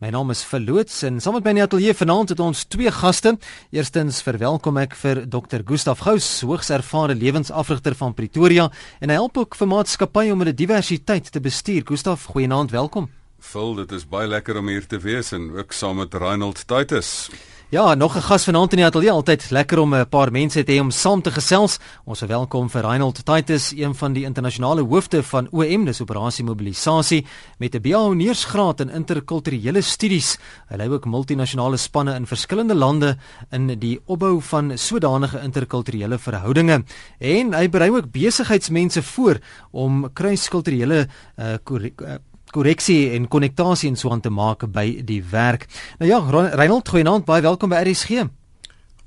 My naam is Verloots en saam met my in die ateljee vanaand het ons twee gaste. Eerstens verwelkom ek vir Dr. Gustaf Gous, hoogs ervare lewensafrigter van Pretoria en hy help ook vir maatskappye om hulle diversiteit te bestuur. Gustaf, goeienaand, welkom. Phil, dit is baie lekker om hier te wees en ook saam met Reinhold Titus. Ja, nog 'n gas vanaand in die ateljee. Altyd lekker om 'n paar mense te hê om saam te gesels. Ons verwelkom vir Reinhold Titus, een van die internasionale hoofde van OM, dis Operasie Mobilisasie, met 'n BA-honeursgraad in interkulturele studies. Hy lei ook multinasjonale spanne in verskillende lande in die opbou van sodanige interkulturele verhoudinge. En hy berei ook besigheidsmense voor om kruiskulturele uh, korreksie en konnektasie en so aan te maak by die werk. Nou ja, Reinhold, goeienaand, baie welkom by RSG.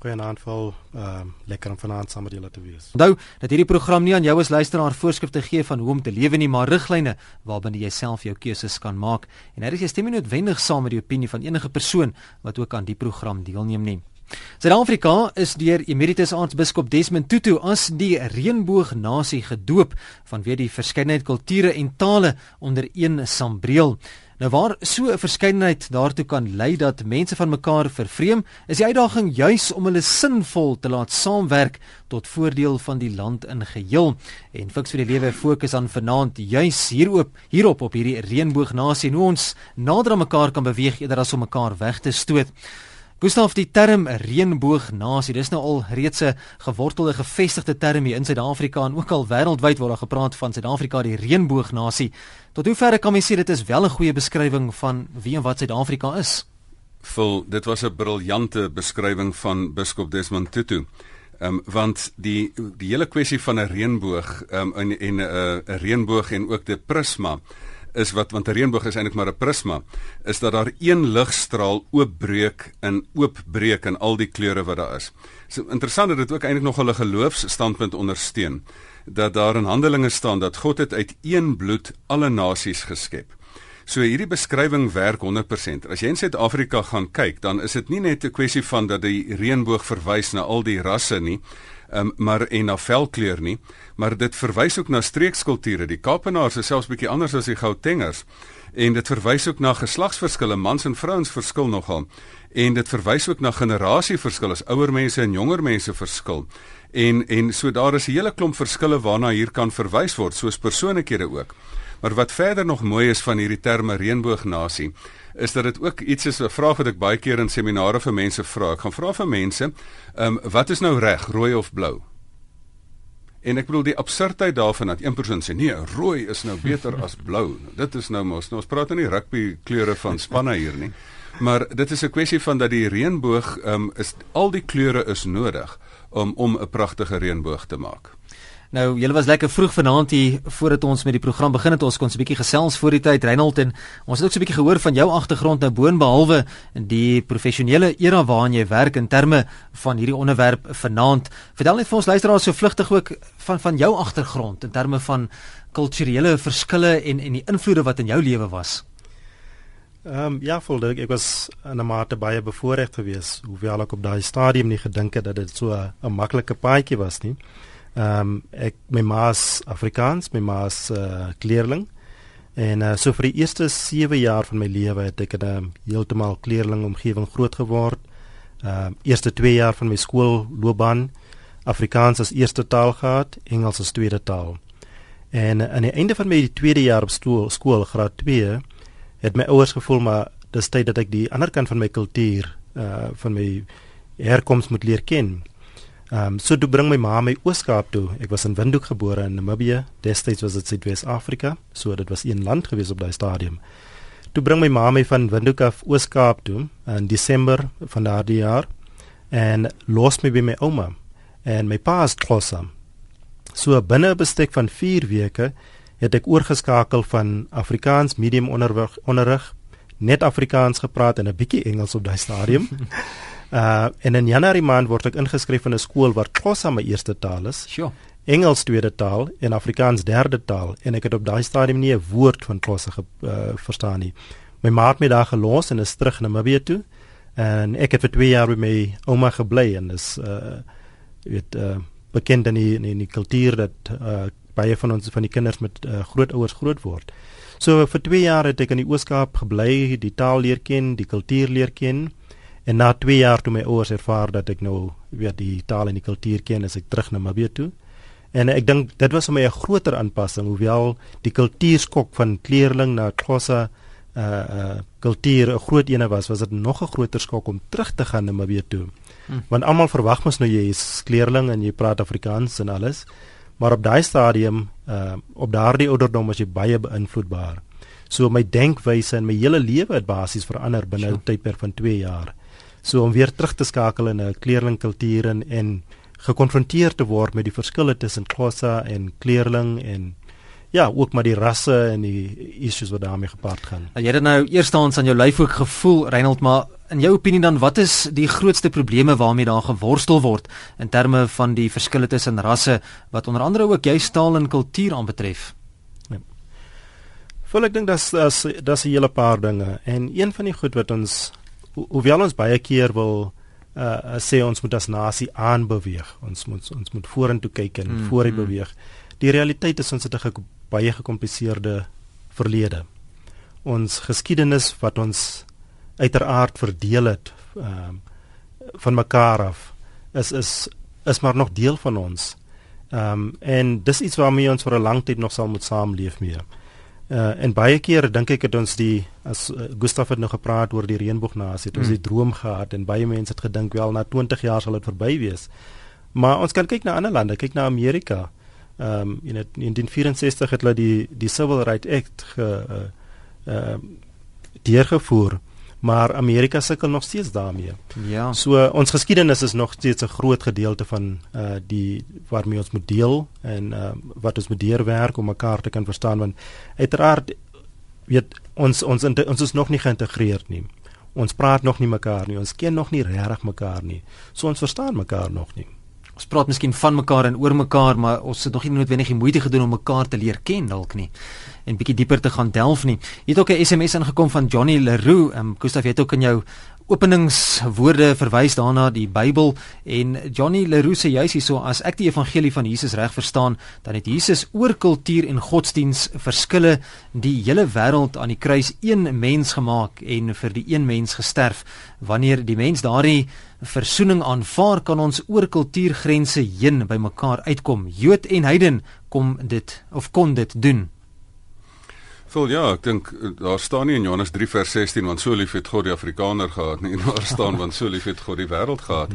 Goeienaand vol, ehm uh, lekker om vanaand saam met julle te wees. Onthou dat hierdie program nie aan jou as luisteraar voorskrifte gee van hoe om te lewe nie, maar riglyne waarbinne jy self jou keuses kan maak. En hier is jy stem nie noodwendig saam met die opinie van enige persoon wat ook aan die program deelneem nie. Suid-Afrika is deur Emeritus Aartsbiskop Desmond Tutu as die reënboognasie gedoop vanweë die verskeidenheid kulture en tale onder een sambreel. Nou waar so 'n verskeidenheid daartoe kan lei dat mense van mekaar vervreem, is die uitdaging juis om hulle sinvol te laat saamwerk tot voordeel van die land in geheel. En Fiks vir die Lewe fokus aan vanaand juis hierop hierop op hierdie reënboognasie en hoe ons nader aan mekaar kan beweeg eerder as om mekaar weg te stoot. Gustav die term reënboognasie, dis nou al reeds 'n gewortelde gevestigde term hier in Suid-Afrika en ook al wêreldwyd word daar gepraat van Suid-Afrika die reënboognasie. Tot hoe ver kan mens sê dit is wel 'n goeie beskrywing van wie en wat Suid-Afrika is? Vol, dit was 'n briljante beskrywing van Biskop Desmond Tutu. Ehm um, want die die hele kwessie van 'n reënboog ehm um, en en 'n uh, 'n reënboog en ook die prisma is wat want 'n reënboog is eintlik maar 'n prisma, is dat daar een ligstraal oopbreek en oopbreek in al die kleure wat daar is. So interessant dat dit ook eintlik nog hulle geloofsstandpunt ondersteun dat daar in Handelinge staan dat God het uit een bloed alle nasies geskep. So hierdie beskrywing werk 100%. As jy in Suid-Afrika gaan kyk, dan is dit nie net 'n kwessie van dat die reënboog verwys na al die rasse nie, um, maar en na velkleur nie, maar dit verwys ook na streekskulture. Die Kaapenaars is selfs bietjie anders as die Gautengers en dit verwys ook na geslagsverskille, mans en vrouens verskil nogal. En dit verwys ook na generasieverskille, ouer mense en jonger mense verskil. En en so daar is 'n hele klomp verskille waarna hier kan verwys word, soos persoonlikhede ook. Maar wat verder nog mooi is van hierdie terme reënboognasie, is dat dit ook iets is 'n vraag wat ek baie keer in seminare vir mense vra. Ek gaan vra vir mense, ehm um, wat is nou reg, rooi of blou? En ek bedoel die absurditeit daarvan dat een persoon sê nee, rooi is nou beter as blou. Dit is nou mos, nou ons praat nou nie rugby kleure van spanne hier nie. Maar dit is 'n kwessie van dat die reënboog ehm um, is al die kleure is nodig om om 'n pragtige reënboog te maak. Nou, julle was lekker vroeg vanaand hier voordat ons met die program begin het. Ons kon 'n bietjie gesels voor die tyd Reinhold en ons het ook so 'n bietjie gehoor van jou agtergrond nou boonbehalwe die professionele era waarin jy werk in terme van hierdie onderwerp vanaand. Vertel net vir ons luisteraars so vlugtig ook van van jou agtergrond in terme van kulturele verskille en en die invloede wat in jou lewe was. Ehm um, ja, volgens ek was in 'n mate baie bevoorreg geweest, hoewel ek op daai stadium nie gedink het dat dit so 'n maklike paadjie was nie. Um, ek my ma's Afrikaans, my ma's uh, kleerling. En uh, so vir die eerste 7 jaar van my lewe het ek in 'n heeltemal kleerling omgewing groot geword. Ehm uh, eerste 2 jaar van my skoolloopbaan Afrikaans as eerste taal gehad, Engels as tweede taal. En uh, aan die einde van my tweede jaar op skool, skool graad 2, het my ouers gevoel maar dis tyd dat ek die ander kant van my kultuur uh van my herkoms moet leer ken. Ehm um, so toe bring my ma my Ooskaap toe. Ek was in Windhoek gebore in Namibië. Destyds was dit Suidwes-Afrika, so dit was een land gewees op daai stadium. Toe bring my ma my van Windhoek af Ooskaap toe in Desember van daardie jaar en los my by my ouma en my pa is Xhosa. So binne 'n bestek van 4 weke het ek oorgeskakel van Afrikaans medium onderrig, onderrig net Afrikaans gepraat en 'n bietjie Engels op daai stadium. Uh en in Januarie maand word ek ingeskryf in 'n skool waar Xhosa my eerste taal is. Sjoe. Engels tweede taal en Afrikaans derde taal en ek het op daai stadium nie 'n woord van Xhosa uh, verstaan nie. My ma het my daar gelos en is terug na Namibië toe en ek het vir 2 jaar by my ouma gebly en is uh weet uh bekend in die in die kultuur dat uh baie van ons van die kinders met uh, grootouers groot word. So vir 2 jaar het ek in die Ooskaap gebly, die taal leer ken, die kultuur leer ken. En na 2 jaar toe my ouers ervaar dat ek nou weet die taal en die kultuur ken, is ek terug na Namibië toe. En ek dink dit was vir my 'n groter aanpassing, hoewel die kultuurskok van kleerling na Xhosa uh uh kultuur 'n groot ene was, was dit nog 'n groter skok om terug te gaan na Namibië toe. Hmm. Want almal verwag mos nou jy is kleerling en jy praat Afrikaans en alles. Maar op daai stadium, uh op daardie ouderdom was jy baie beïnvloedbaar. So my denkwyse en my hele lewe het basies verander binne 'n sure. tydperk van 2 jaar. So om weer terug te skakel in 'n kleerlingkultuur en en gekonfronteer te word met die verskille tussen Xhosa en kleerling en ja, ook maar die rasse en die issues wat daarmee gepaard gaan. Nou, jy het nou eerstens aan jou lyf ook gevoel, Reinhold, maar in jou opinie dan wat is die grootste probleme waarmee daar geworstel word in terme van die verskille tussen rasse wat onder andere ook jou taal en kultuur aanbetref? Ja. Vol ek dink dat dat dat 'n hele paar dinge en een van die goed wat ons hoewel ons baie keer wil uh sê ons moet as nasie aanbeweeg. Ons moet ons moet vorentoe kyk en mm, vooruit mm. beweeg. Die realiteit is ons het 'n baie gekompliseerde verlede. Ons geskiedenis wat ons uiteraard verdeel het ehm uh, van mekaar af is is is maar nog deel van ons. Ehm um, en dis iets waarmee ons vir 'n lang tyd nog sal moet saamleef mee. Uh en baie keer dink ek het ons die as uh, Gustaf het nou gepraat oor die reënboognasie, het ons mm. die droom gehad en baie mense het gedink wel na 20 jaar sal dit verby wees. Maar ons kan kyk na ander lande, kyk na Amerika. Ehm um, in 1964 het hulle die die Civil Rights Act ge uh uh deurgevoer maar Amerika sukkel nog steeds daarmee. Ja. So ons geskiedenis is nog steeds 'n groot gedeelte van uh die waarmee ons moet deel en uh wat ons moet deurwerk om mekaar te kan verstaan want uiteraard weet ons ons ons is nog nie geïntegreerd nie. Ons praat nog nie mekaar nie. Ons ken nog nie regtig mekaar nie. So ons verstaan mekaar nog nie. Ons praat miskien van mekaar en oor mekaar, maar ons het nog nie noodwendig die moeite gedoen om mekaar te leer ken dalk nie en bietjie dieper te gaan delf nie. Hier het ook 'n SMS ingekom van Johnny Leroux. Ehm um, Gustaf het ook in jou openingswoorde verwys daarna die Bybel en Johnny Leroux sê juis hierso as ek die evangelie van Jesus reg verstaan, dan het Jesus oor kultuur en godsdiens verskille die hele wêreld aan die kruis een mens gemaak en vir die een mens gesterf. Wanneer die mens daardie versoening aanvaar, kan ons oor kultuurgrense heen by mekaar uitkom. Jood en heiden kom dit of kon dit doen. Vol ja, ek dink eh, daar staan nie in Johannes 3 vers 16 want so lief het God die Afrikaner gehad nie, daar staan want so lief het God die wêreld gehad.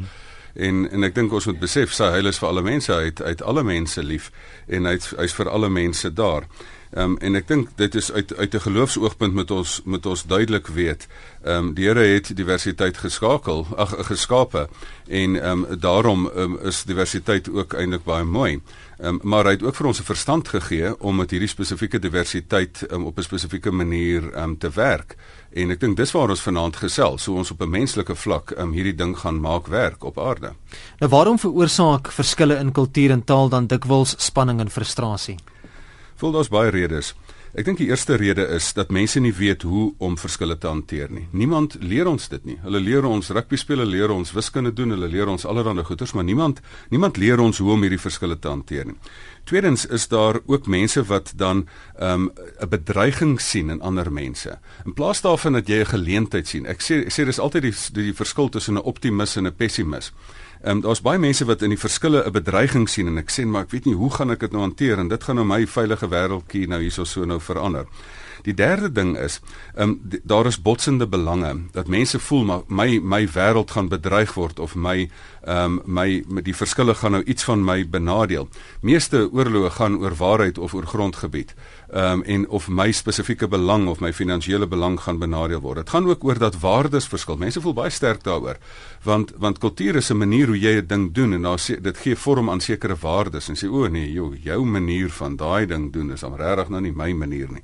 En en ek dink ons moet besef sy heil is vir alle mense uit uit alle mense lief en hy's hy's vir alle mense daar. Ehm um, en ek dink dit is uit uit 'n geloofsoogpunt met ons met ons duidelik weet. Ehm um, die Here het diversiteit geskakel, ag geskape en ehm um, daarom um, is diversiteit ook eintlik baie mooi. Ehm um, maar hy het ook vir ons 'n verstand gegee om met hierdie spesifieke diversiteit um, op 'n spesifieke manier ehm um, te werk. En ek dink dis waar ons vanaand gesels, so ons op 'n menslike vlak um, hierdie ding gaan maak werk op aarde. Nou waarom veroorsaak verskille in kultuur en taal dan dikwels spanning en frustrasie? Voel daar's baie redes. Ek dink die eerste rede is dat mense nie weet hoe om verskille te hanteer nie. Niemand leer ons dit nie. Hulle leer ons rugby speel, hulle leer ons wiskunde doen, hulle leer ons allerlei goeters, maar niemand niemand leer ons hoe om hierdie verskille te hanteer nie. Tweedens is daar ook mense wat dan ehm, 'n um, bedreiging sien in ander mense. In plaas daarvan dat jy 'n geleentheid sien. Ek sê ek sê dis altyd die die verskil tussen 'n optimis en 'n pessimis. Ehm um, daar's baie mense wat in die verskille 'n bedreiging sien en ek sê maar ek weet nie hoe gaan ek dit nou hanteer en dit gaan nou my veilige wêreldjie nou hierso so nou verander. Die derde ding is, ehm um, daar is botsende belange dat mense voel maar my my wêreld gaan bedreig word of my ehm um, my met die verskille gaan nou iets van my benadeel. Meeste oorloë gaan oor waarheid of oor grondgebied. Um, en of my spesifieke belang of my finansiële belang gaan benadeel word. Dit gaan ook oor dat waardes verskil. Mense voel baie sterk daaroor. Want want kultuur is 'n manier hoe jy 'n ding doen en daar dit gee vorm aan sekere waardes en sê o nee, jou jou manier van daai ding doen is dan regtig nou nie my manier nie.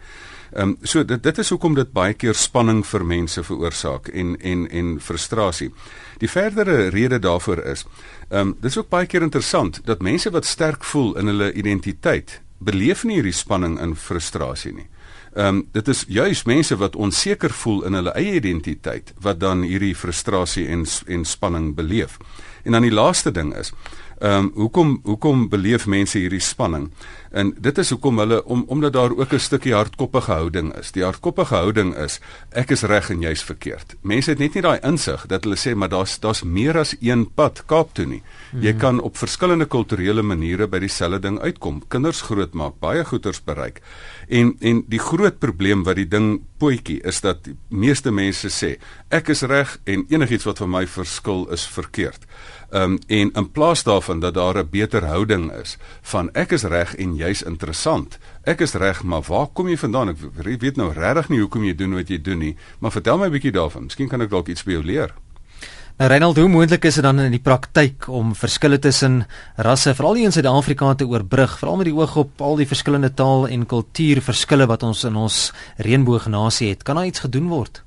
Ehm um, so dit dit is hoekom dit baie keer spanning vir mense veroorsaak en en en frustrasie. Die verdere rede daarvoor is, ehm um, dis ook baie keer interessant dat mense wat sterk voel in hulle identiteit beleef nie hierdie spanning en frustrasie nie. Ehm um, dit is juis mense wat onseker voel in hulle eie identiteit wat dan hierdie frustrasie en en spanning beleef. En dan die laaste ding is, Ehm um, hoekom hoekom beleef mense hierdie spanning? En dit is hoekom hulle om omdat daar ook 'n stukkie hardkoppige houding is. Die hardkoppige houding is ek is reg en jy's verkeerd. Mense het net nie daai insig dat hulle sê maar daar's daar's meer as een pad Kaap toe nie. Jy hmm. kan op verskillende kulturele maniere by dieselfde ding uitkom. Kinders grootmaak, baie goeders bereik. En en die groot probleem wat die ding pootjie is dat die meeste mense sê ek is reg en enigiets wat van my verskil is verkeerd. Ehm um, en in plaas daarvan dat daar 'n beter houding is van ek is reg en jy's interessant. Ek is reg, maar waar kom jy vandaan? Ek weet nou regtig nie hoekom jy doen wat jy doen nie, maar vertel my 'n bietjie daarvan. Miskien kan ek dalk iets by jou leer. Nou Reinald, hoe moontlik is dit dan in die praktyk om verskille tussen rasse, veral in Suid-Afrika te oorbrug, veral met die oog op al die verskillende taal en kultuurverskille wat ons in ons reënboognasie het? Kan daar iets gedoen word?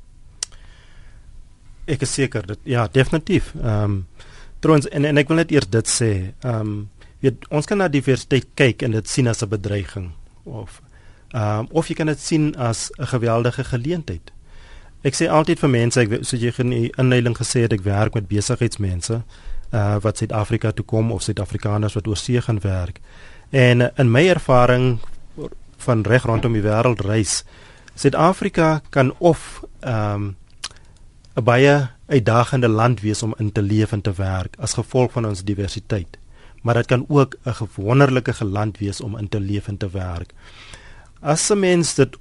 Ek is seker dit ja, definitief. Ehm um, Trouwens en en ek wil net eers dit sê. Ehm um, weet ons kan na diversiteit kyk en dit sien as 'n bedreiging of ehm um, of jy kan dit sien as 'n geweldige geleentheid. Ek sê altyd vir mense, ek so jy in die inleiding gesê het ek werk met besigheidsmense uh wat Suid-Afrika toe kom of Suid-Afrikaners wat oorsee gaan werk. En in my ervaring van reg rondom die wêreld reis, Suid-Afrika kan of ehm um, 'n baie uitdagende land wees om in te leef en te werk as gevolg van ons diversiteit. Maar dit kan ook 'n wonderlike land wees om in te leef en te werk. As 'n mens dit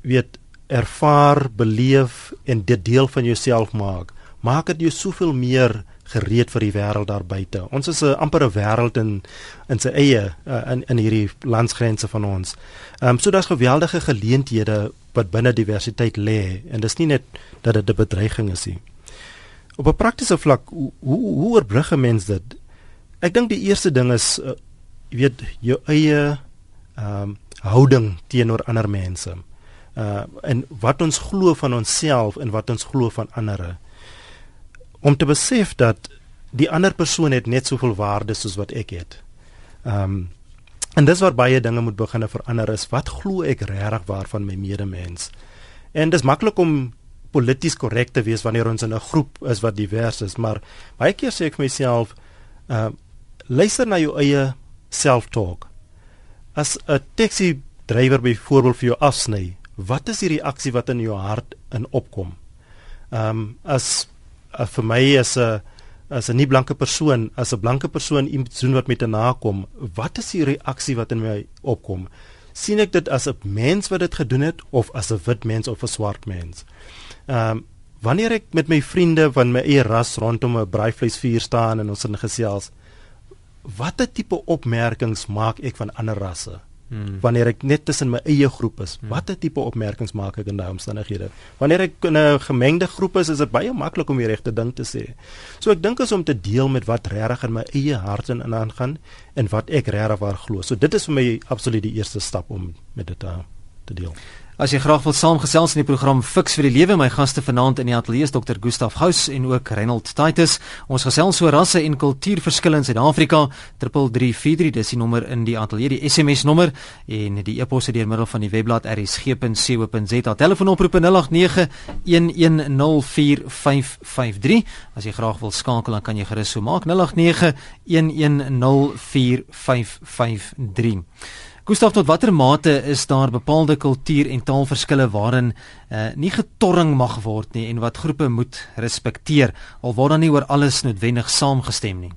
weet ervaar, beleef en dit deel van jouself maak, maak dit jou soveel meer gereed vir die wêreld daar buite. Ons is 'n amper 'n wêreld in in sy eie uh, in in hierdie landsgrense van ons. Ehm um, so daar's geweldige geleenthede wat binne diversiteit lê en dis nie net dat dit 'n bedreiging is nie op 'n praktiese vlak hoe hoe oorbrug 'n mens dit? Ek dink die eerste ding is uh, jy weet jou eie ehm um, houding teenoor ander mense. Uh en wat ons glo van onsself en wat ons glo van ander. Om te besef dat die ander persoon het net soveel waarde soos wat ek het. Ehm um, en dis waar baie dinge moet begin verander is. Wat glo ek regtig waarvan my medemens? En dis maklik om polities korrek te wees wanneer ons in 'n groep is wat divers is, maar baie keer sê ek vir myself, uh luister na jou eie self-talk. As 'n taxi drywer byvoorbeeld vir jou afsny, wat is die reaksie wat in jou hart in opkom? Um as uh, vir my as 'n as 'n nie blanke persoon, as 'n blanke persoon iets doen wat met 'n nakom, wat is die reaksie wat in my opkom? sien ek dit as 'n mens wat dit gedoen het of as 'n wit mens of 'n swart mens? Ehm um, wanneer ek met my vriende van my eie ras rondom 'n braaivleisvuur staan en ons in gesels, watter tipe opmerkings maak ek van ander rasse? Hmm. Wanneer ek net tussen my eie groep is, hmm. watter tipe opmerkings maak ek in daai omstandighede? Wanneer ek in 'n gemengde groep is, is dit baie maklik om die regte ding te sê. So ek dink as om te deel met wat regtig in my eie hart en in aangaan en wat ek regtig waar glo. So dit is vir my absoluut die eerste stap om met dit uh, te deel. As jy graag wil saamgesels in die program Fix vir die Lewe, my gaste vanaand in die ateljee is Dr. Gustaf Gous en ook Reinhold Titus. Ons gesels oor rasse en kultuurverskille in Suid-Afrika. 3343 dis die nommer in die ateljee, die SMS nommer en die e-pos deur middel van die webblad rsg.co.za. Telefoonoproep 0891104553. As jy graag wil skakel, dan kan jy gerus so maak 0891104553. Gustav tot watter mate is daar bepaalde kultuur en taalverskille waarin uh, nie getorring mag word nie en wat groepe moet respekteer al word dan nie oor alles noodwendig saamgestem nie.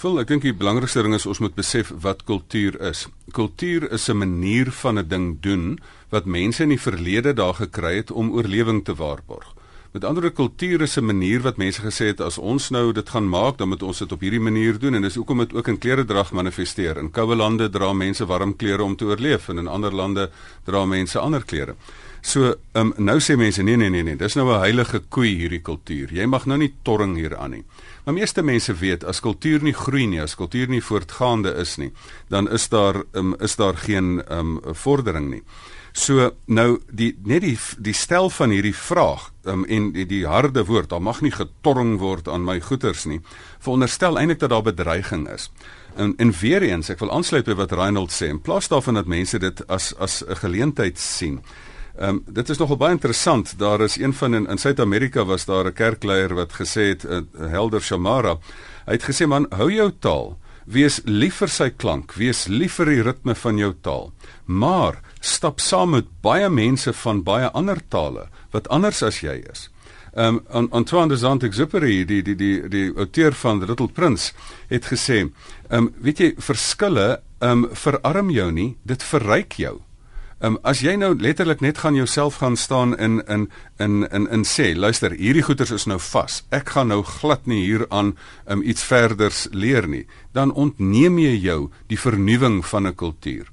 Vol, ek dink die belangrikste ding is ons moet besef wat kultuur is. Kultuur is 'n manier van 'n ding doen wat mense in die verlede daar gekry het om oorlewing te waarborg. Met ander kulture se manier wat mense gesê het as ons nou dit gaan maak, dan moet ons dit op hierdie manier doen en dis hoekom dit ook in kleredrag manifesteer. In koue lande dra mense warm klere om te oorleef en in ander lande dra mense ander klere. So, um, nou sê mense nee nee nee nee, dis nou 'n heilige koei hierdie kultuur. Jy mag nou nie torring hieraan nie. Maar meeste mense weet as kultuur nie groei nie, as kultuur nie voortgaande is nie, dan is daar um, is daar geen um, vordering nie. So nou die net die die stel van hierdie vraag um, en die, die harde woord, daar mag nie getorring word aan my goeders nie. Veronderstel eintlik dat daar bedreiging is. En en weer eens, ek wil aansluit by wat Reinhold sê. In plaas daarvan dat mense dit as as 'n geleentheid sien. Ehm um, dit is nogal baie interessant. Daar is een van in, in Suid-Amerika was daar 'n kerkleier wat gesê het uh, helder Shamara. Hy het gesê man, hou jou taal wees lief vir sy klank, wees lief vir die ritme van jou taal. Maar stap saam met baie mense van baie ander tale wat anders as jy is. Ehm um, Antoine de Saint-Exupéry, die die die die outeur van The Little Prince, het gesê, ehm um, weet jy, verskille ehm um, verarm jou nie, dit verryk jou. Ehm um, as jy nou letterlik net gaan jouself gaan staan in in in in in sê, luister, hierdie goeters is nou vas. Ek gaan nou glad nie hieraan um, iets verders leer nie. Dan ontneem jy jou die vernuwing van 'n kultuur.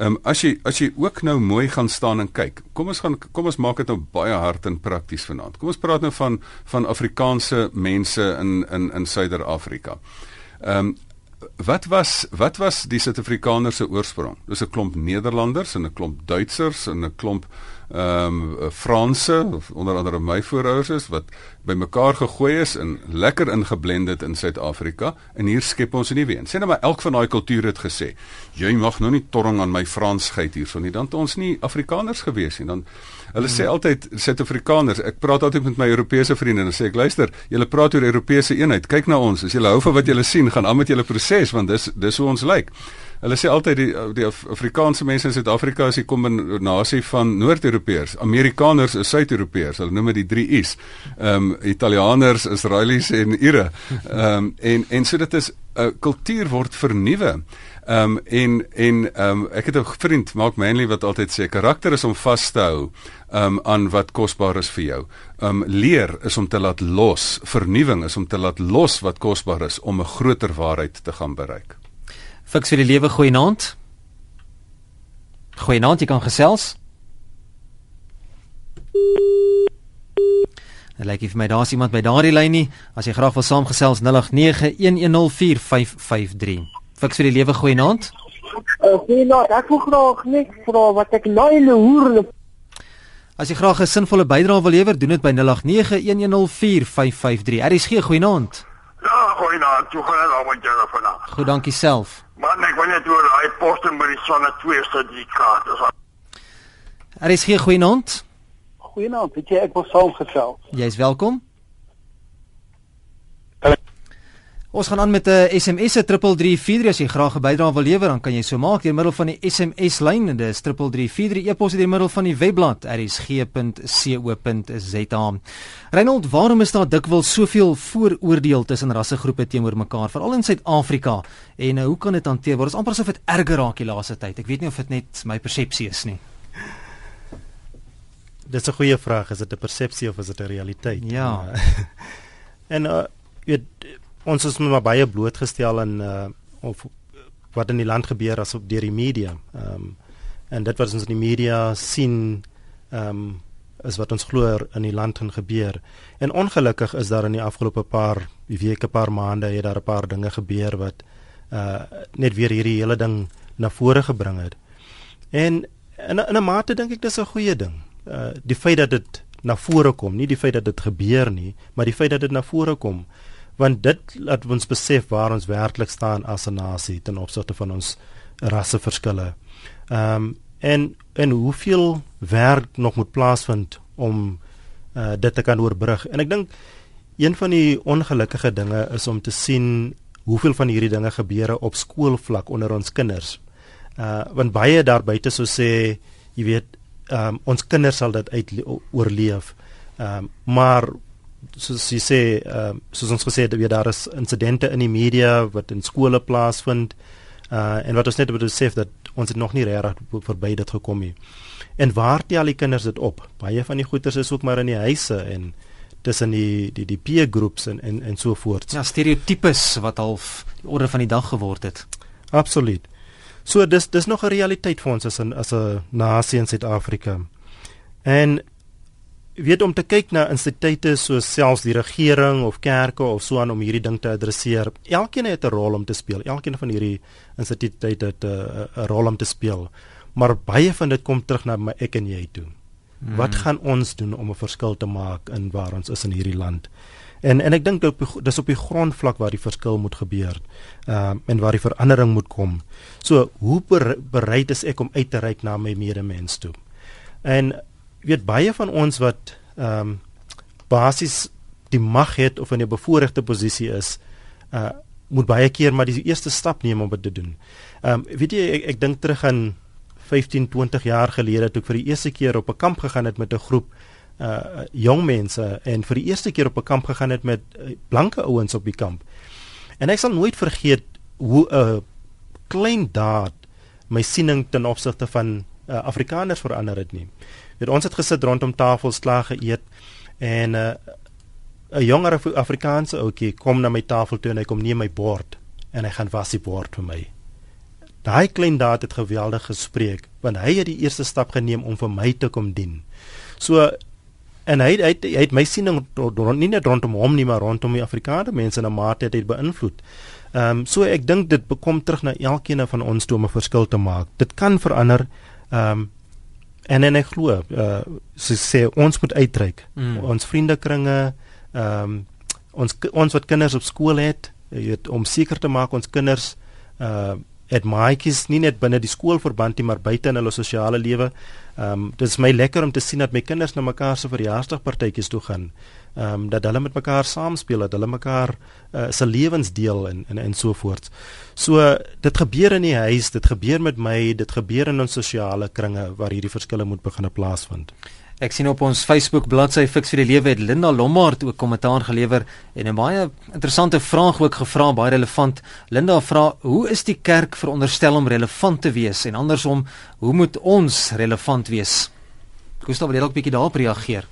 Ehm um, as jy as jy ook nou mooi gaan staan en kyk. Kom ons gaan kom ons maak dit nou baie hard en prakties vanaand. Kom ons praat nou van van Afrikaanse mense in in in Suider-Afrika. Ehm um, wat was wat was die Suid-Afrikaners se oorsprong? Dis 'n klomp Nederlanders en 'n klomp Duitsers en 'n klomp ehm um, Franse onder andere my voorouers is wat bymekaar gegooi is en lekker ingeblend het in Suid-Afrika en hier skep ons 'n nuwe een. Sê nou maar elk van daai kulture het gesê, jy mag nou nie torring aan my Fransheid hierson nie, dan het ons nie Afrikaners gewees nie. Dan hulle sê hmm. altyd Suid-Afrikaners. Ek praat altyd met my Europese vriende en sê ek luister, julle praat oor Europese eenheid. Kyk na ons. As julle hou van wat julle sien, gaan aan met julle proses want dis dis hoe ons lyk. Hulle sê altyd die die Afrikaanse mense in Suid-Afrika is 'n kombinasie van Noord-Europeërs, Amerikaners is Suid-Europeërs. Hulle noem dit die 3 I's. Ehm um, Italianers, Israelies en Ire. Ehm um, en en so dit is 'n uh, kultuur word vernuwe. Ehm um, en en ehm um, ek het 'n vriend, Mark Manley wat altyd sê karakter is om vas te hou um, aan wat kosbaar is vir jou. Ehm um, leer is om te laat los, vernuwing is om te laat los wat kosbaar is om 'n groter waarheid te gaan bereik. Fiks vir die lewe goeienaand. Goeienaand, jy kan gesels. Dit lyk vir my daar's iemand by daardie lyn nie. As jy graag wil saamgesels 0891104553. Fiks vir die lewe goeienaand. Uh, goeienaand, ek wil graag net vra wat ek nou in 'n hoer As jy graag 'n sinvolle bydrae wil lewer, doen dit by 0891104553. RSG goeienaand. Ja, goeienaand. Hoe gaan dit al met julle vanaand? Goed, dankie self. Man, ek wil net oor daai poste by die sonne 2 sertifikaat. Er is hier goeienaand. Goeienaand, weet jy ek wil saamgesel. Jy's welkom. Ons gaan aan met 'n SMS se 3343 as jy graag 'n bydrae wil lewer, dan kan jy so maak deur middel van die SMS lyn, dit is 3343 e-pos deur middel van die webblad rsg.co.za. Reinhold, waarom is daar dikwels soveel vooroordeel tussen rassegroepe teenoor mekaar, veral in Suid-Afrika? En uh, hoe kan dit hanteer word? Dit is amper asof dit erger raak die laaste tyd. Ek weet nie of dit net my persepsie is nie. Dis 'n goeie vraag, is dit 'n persepsie of is dit 'n realiteit? Ja. en uh, weet ons is maar baie blootgestel aan uh, of wat in die land gebeur as op deur die media. Ehm um, en dit wat ons in die media sien ehm um, is wat ons glo in die land gaan gebeur. En ongelukkig is daar in die afgelope paar weke, paar maande het daar 'n paar dinge gebeur wat uh net weer hierdie hele ding na vore gebring het. En in in 'n mate dink ek dis 'n goeie ding. Uh die feit dat dit na vore kom, nie die feit dat dit gebeur nie, maar die feit dat dit na vore kom want dit laat ons besef waar ons werklik staan as 'n nasie ten opsigte van ons rasseverskille. Ehm um, en en hoeveel werk nog moet plaasvind om uh, dit te kan oorbrug. En ek dink een van die ongelukkige dinge is om te sien hoeveel van hierdie dinge gebeure op skoolvlak onder ons kinders. Uh want baie daar buite sou sê, jy weet, ehm um, ons kinders sal dit uit oorleef. Ehm um, maar soos jy sê, ehm uh, soos ons gesê het, weer daar is insidente in die media wat in skole plaasvind. Uh en wat ons net moet besef dat ons het nog nie regtig verby dit gekom nie. En waar tel die kinders dit op? Baie van die goeters is ook maar in die huise en tussen die die die peer groups en en en so voort. Ja, stereotypes wat half die orde van die dag geword het. Absoluut. So dis dis nog 'n realiteit vir ons as 'n as 'n nasie in Suid-Afrika. En weet om te kyk na instituie soos selfs die regering of kerke of so aan om hierdie ding te adresseer. Elkeen het 'n rol om te speel. Elkeen van hierdie instituie het 'n rol om te speel. Maar baie van dit kom terug na my ek en jy toe. Hmm. Wat gaan ons doen om 'n verskil te maak in waar ons is in hierdie land? En en ek dink dis op die grondvlak waar die verskil moet gebeur. Ehm uh, en waar die verandering moet kom. So, hoe bereid is ek om uit te reik na my medemens toe? En weet baie van ons wat ehm um, basies die mag het of in 'n bevoordeelde posisie is, uh moet baie keer maar die eerste stap neem om dit te doen. Ehm um, weet jy ek, ek dink terug aan 15, 20 jaar gelede toe ek vir die eerste keer op 'n kamp gegaan het met 'n groep uh jong mense en vir die eerste keer op 'n kamp gegaan het met uh, blanke ouens op die kamp. En ek sal nooit vergeet hoe 'n uh, klein daad my siening ten opsigte van uh, Afrikaners verander het nie. Weet ons het gesit rondom tafels klaar geëet en 'n uh, 'n jonger Af Afrikaanse ouetjie kom na my tafel toe en hy kom neem my bord en hy gaan was die bord vir my. Daai klein daad het geweldig gespreek want hy het die eerste stap geneem om vir my te kom dien. So en hy hy, hy het my siening nie net rondom hom nie maar rondom die Afrikaanse mense in 'n mate het dit beïnvloed. Ehm um, so ek dink dit bekom terug na elkeen van ons toe om 'n verskil te maak. Dit kan verander. Ehm um, en en ek glo uh so sê ons moet uitreik. Mm. Ons vriendekringe ehm um, ons ons wat kinders op skool het, weet om seker te maak ons kinders uh het maatjies nie net binne die skoolverband nie maar buite in hulle sosiale lewe. Ehm um, dit is my lekker om te sien dat my kinders na mekaar se verjaarsdagpartytjies toe gaan. Ehm um, dat hulle met mekaar saamspeel, dat hulle mekaar uh, se lewens deel en en en so voort. So dit gebeur in die huis, dit gebeur met my, dit gebeur in ons sosiale kringe waar hierdie verskille moet begin plaasvind. Ek sien op ons Facebook bladsy Fix vir die Lewe het Linda Lombard ook kommentaar gelewer en 'n baie interessante vraag ook gevra, baie relevant. Linda vra: "Hoe is die kerk veronderstel om relevant te wees en andersom, hoe moet ons relevant wees?" Gustav wil dalk 'n bietjie daarop reageer.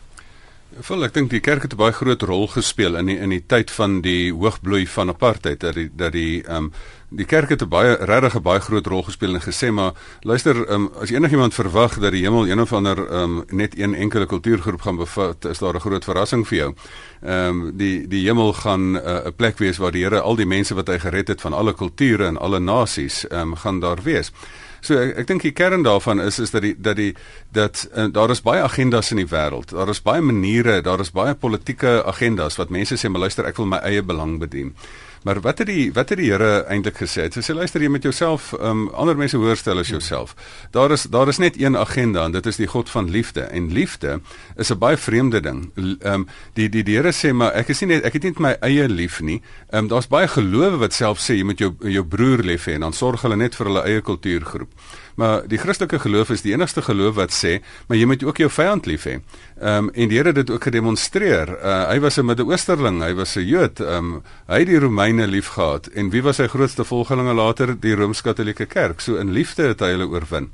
Vol ek dink die kerk het 'n baie groot rol gespeel in die, in die tyd van die hoogbloei van apartheid dat die dat die ehm um, die kerk het 'n baie regtig 'n baie groot rol gespeel en gesê maar luister um, as enigiemand verwag dat die hemel een of ander um, net een enkele kultuurgroep gaan bevat is daar 'n groot verrassing vir jou. Ehm um, die die hemel gaan eh, 'n uh, plek wees waar die Here al die mense wat hy gered het van alle kulture en alle nasies ehm um, gaan daar wees. So ek, ek dink die kern daarvan is is dat die dat die dat uh, daar is baie agendas in die wêreld. Daar is baie maniere, daar is baie politieke agendas wat mense sê, "Maar luister, ek wil my eie belang bedien." Maar wat het die wat het die Here eintlik gesê? Hy sê luister jy met jouself um ander mense hoor stel as jouself. Daar is daar is net een agenda en dit is die God van liefde en liefde is 'n baie vreemde ding. Um die die die Here sê maar ek is nie net ek het nie my eie lief nie. Um daar's baie gelowe wat self sê jy moet jou jou broer lief hê en dan sorg hulle net vir hulle eie kultuurgroep. Maar die Christelike geloof is die enigste geloof wat sê, maar jy moet ook jou vyand lief hê. Ehm um, en die Here het dit ook gedemonstreer. Uh, hy was 'n Midde-Oosterling, hy was 'n Jood. Ehm um, hy het die Romeine liefgehad en wie was sy grootste volgelinge later? Die Rooms-Katolieke Kerk. So in liefde het hy hulle oorwin.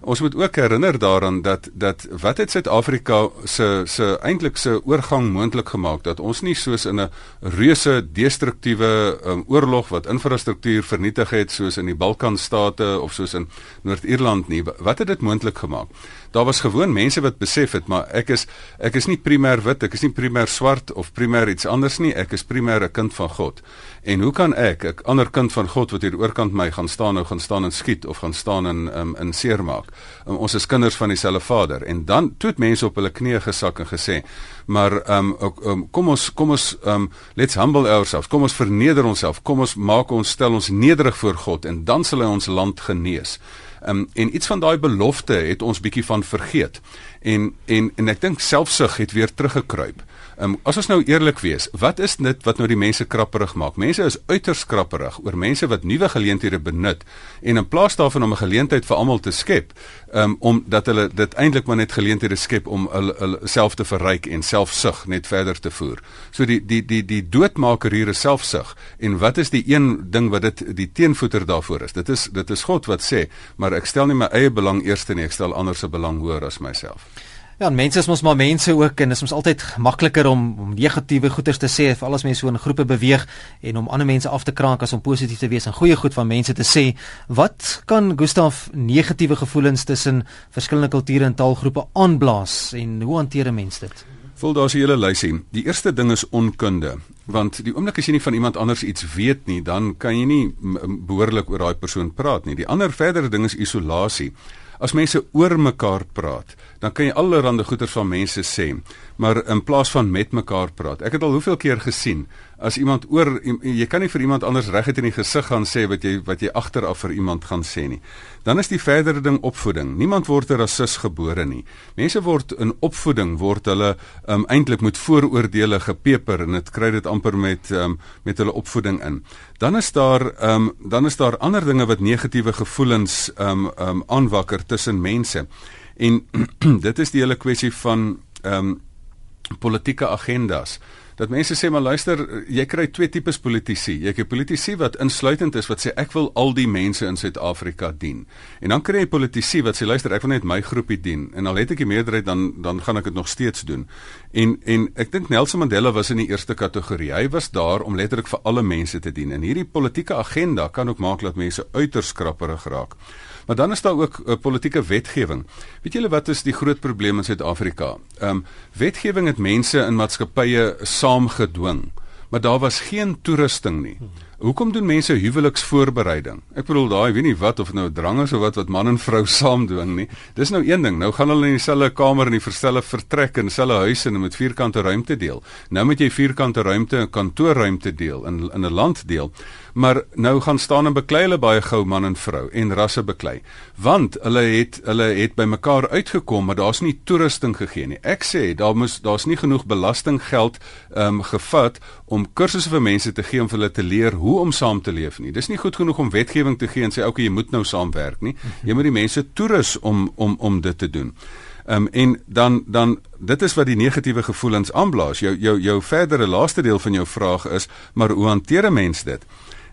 Ons moet ook herinner daaraan dat dat wat het Suid-Afrika se se eintlik se oorgang moontlik gemaak dat ons nie soos in 'n reuse destruktiewe um, oorlog wat infrastruktuur vernietig het soos in die Balkanstate of soos in Noord-Ierland nie. Wat het dit moontlik gemaak? Daar was gewoon mense wat besef het, maar ek is ek is nie primêr wit, ek is nie primêr swart of primêr iets anders nie, ek is primêr 'n kind van God. En hoe kan ek 'n ander kind van God wat hier oorkant my gaan staan nou gaan staan en skiet of gaan staan en um, in seermaak? Um, ons is kinders van dieselfde Vader. En dan toe het mense op hulle knieë gesak en gesê, maar ehm um, um, kom ons kom ons ehm um, let's humble ourselves. Kom ons verneder onsself. Kom ons maak ons stel ons nederig voor God en dan sal hy ons land genees. Um, en iets van daai belofte het ons bietjie van vergeet. En en en ek dink selfsug het weer teruggekruip. Um, as ons nou eerlik wees, wat is dit wat nou die mense krapperig maak? Mense is uiters krapperig oor mense wat nuwe geleenthede benut en in plaas daarvan om 'n geleentheid vir almal te skep, um, om dat hulle dit eintlik maar net geleenthede skep om hulle hulle self te verryk en selfsug net verder te voer. So die die die die doodmaker hier is selfsug. En wat is die een ding wat dit die teenvoeter daarvoor is? Dit is dit is God wat sê, maar ek stel nie my eie belang eerste nie, ek stel ander se belang hoër as myself. Ja, mense is mos maar mense ook en dit is mos altyd makliker om om negatiewe goeders te sê vir alles mense so in groepe beweeg en om ander mense af te kraak as om positief te wees en goeie goed van mense te sê. Wat kan Gustaf negatiewe gevoelens tussen verskillende kulture en taalgroepe aanblaas en hoe hanteer 'n mens dit? Vol daar's 'n hele lysie. Die eerste ding is onkunde, want die oomblik as jy nie van iemand anders iets weet nie, dan kan jy nie behoorlik oor daai persoon praat nie. Die ander verdere ding is isolasie. As mense oor mekaar praat, dan kan jy allerlei goeters van mense sê, maar in plaas van met mekaar praat. Ek het al hoeveel keer gesien as iemand oor jy kan nie vir iemand anders reguit in die gesig gaan sê wat jy wat jy agteraf vir iemand gaan sê nie. Dan is die verdere ding opvoeding. Niemand word 'n rasis gebore nie. Mense word in opvoeding word hulle um, eintlik met vooroordeele gepeper en dit kry dit amper met um, met hulle opvoeding in. Dan is daar um, dan is daar ander dinge wat negatiewe gevoelens um, um, aanwakker tussen mense. En dit is die hele kwessie van um, politieke agendas dat mense sê maar luister, jy kry twee tipes politici. Jy kry politici wat insluitend is wat sê ek wil al die mense in Suid-Afrika dien. En dan kry jy politici wat sê luister, ek wil net my groepie dien en al het ek die meerderheid dan dan gaan ek dit nog steeds doen. En en ek dink Nelson Mandela was in die eerste kategorie. Hy was daar om letterlik vir alle mense te dien. En hierdie politieke agenda kan ook maak dat mense uiters skrapperig raak. Maar dan is daar ook 'n uh, politieke wetgewing. Weet julle wat is die groot probleem in Suid-Afrika? Ehm um, wetgewing het mense in maatskappye saamgedwing, maar daar was geen toerusting nie. Hoekom doen mense huweliksvoorbereiding? Ek bedoel daai weet nie wat of nou drang is of wat wat man en vrou saam doen nie. Dis nou een ding. Nou gaan hulle in dieselfde kamer in die verstelle vertrek in dieselfde huis en met vierkante ruimte deel. Nou moet jy vierkante ruimte en kantoorruimte deel in in 'n land deel maar nou gaan staan en beklei hulle baie gou man en vrou en rasse beklei. Want hulle het hulle het bymekaar uitgekom maar daar's nie toerusting gegee nie. Ek sê daar moes daar's nie genoeg belastinggeld ehm um, gevat om kursusse vir mense te gee om vir hulle te leer hoe om saam te leef nie. Dis nie goed genoeg om wetgewing te gee en sê okay jy moet nou saamwerk nie. Jy moet die mense toerus om om om dit te doen. Um, en dan dan dit is wat die negatiewe gevoelens aanblaas. Jou jou jou verdere laaste deel van jou vraag is, maar hoe hanteer 'n mens dit?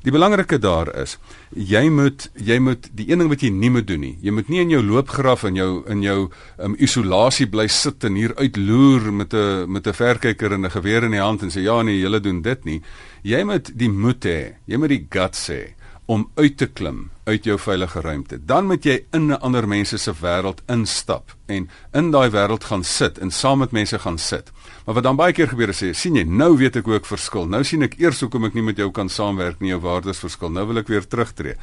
Die belangrike daar is, jy moet jy moet die een ding wat jy nie moet doen nie. Jy moet nie in jou loopgraf en jou in jou um, isolasie bly sit en hier uitloer met 'n met 'n verkyker en 'n geweer in die hand en sê ja nee, julle doen dit nie. Jy moet die moed hê. Jy moet die guts hê om uit te klim uit jou veilige ruimte. Dan moet jy in 'n ander mense se wêreld instap en in daai wêreld gaan sit en saam met mense gaan sit. Maar wat dan baie keer gebeur is, sien jy, nou weet ek hoe ek verskil. Nou sien ek eers hoekom ek nie met jou kan saamwerk nie, jou waardes verskil. Nou wil ek weer terugtreë.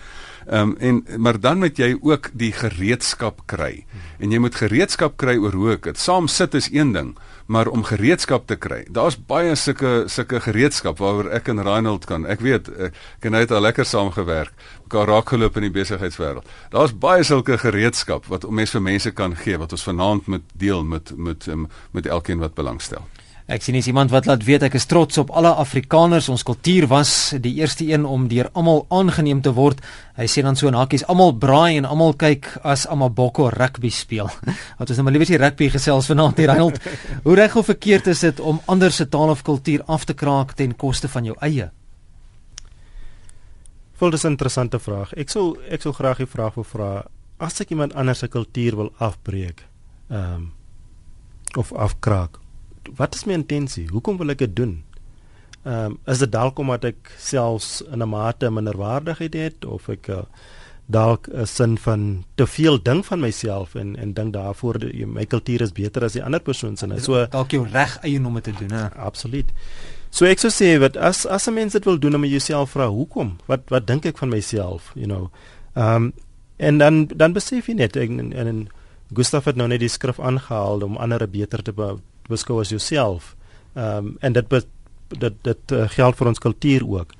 Ehm um, en maar dan moet jy ook die gereedskap kry. En jy moet gereedskap kry oor hoe ek dit. Saam sit is een ding, maar om gereedskap te kry. Daar's baie sulke sulke gereedskap waaroor ek en Reinhold kan. Ek weet ek en hy het al lekker saamgewerk. Mekaar raak geloop in die besigheidswêreld. Daar's baie sulke gereedskap wat mense vir mense kan gee wat ons vanaand moet deel met met met, met elkeen wat belangstel. Ek sien is iemand wat laat weet ek is trots op alle Afrikaners. Ons kultuur was die eerste een om deur almal aangeneem te word. Hy sê dan so in hakies almal braai en almal kyk as Amaboko rugby speel. Wat ons nou maar liewer die rugby gesels vanaand hier Reinhold. Hoe reg of verkeerd is dit om ander se taal of kultuur af te kraak ten koste van jou eie? Vol dis 'n interessante vraag. Ek sou ek sou graag die vraag wil vra as ek iemand anders se kultuur wil afbreek. Ehm um, of afkraak wat is my intensie? Hoekom wil ek dit doen? Ehm um, is dit dalk omdat ek selfs in 'n mate minderwaardigheid het of ek uh, dalk 'n sin van te veel ding van myself en en dink daarvoor die, my kultuur is beter as die ander persoon se. So dalk jou reg eie om te doen, hè. Absoluut. So ek sou sê wat as as 'n mens dit wil doen, jy jouself vra hoekom? Wat wat dink ek van myself, you know? Ehm um, en dan dan besef jy net en en Gustav het nou net die skrif aangehaal om ander beter te beskou as jouself. Ehm um, en dit be, dit dit uh, geld vir ons kultuur ook.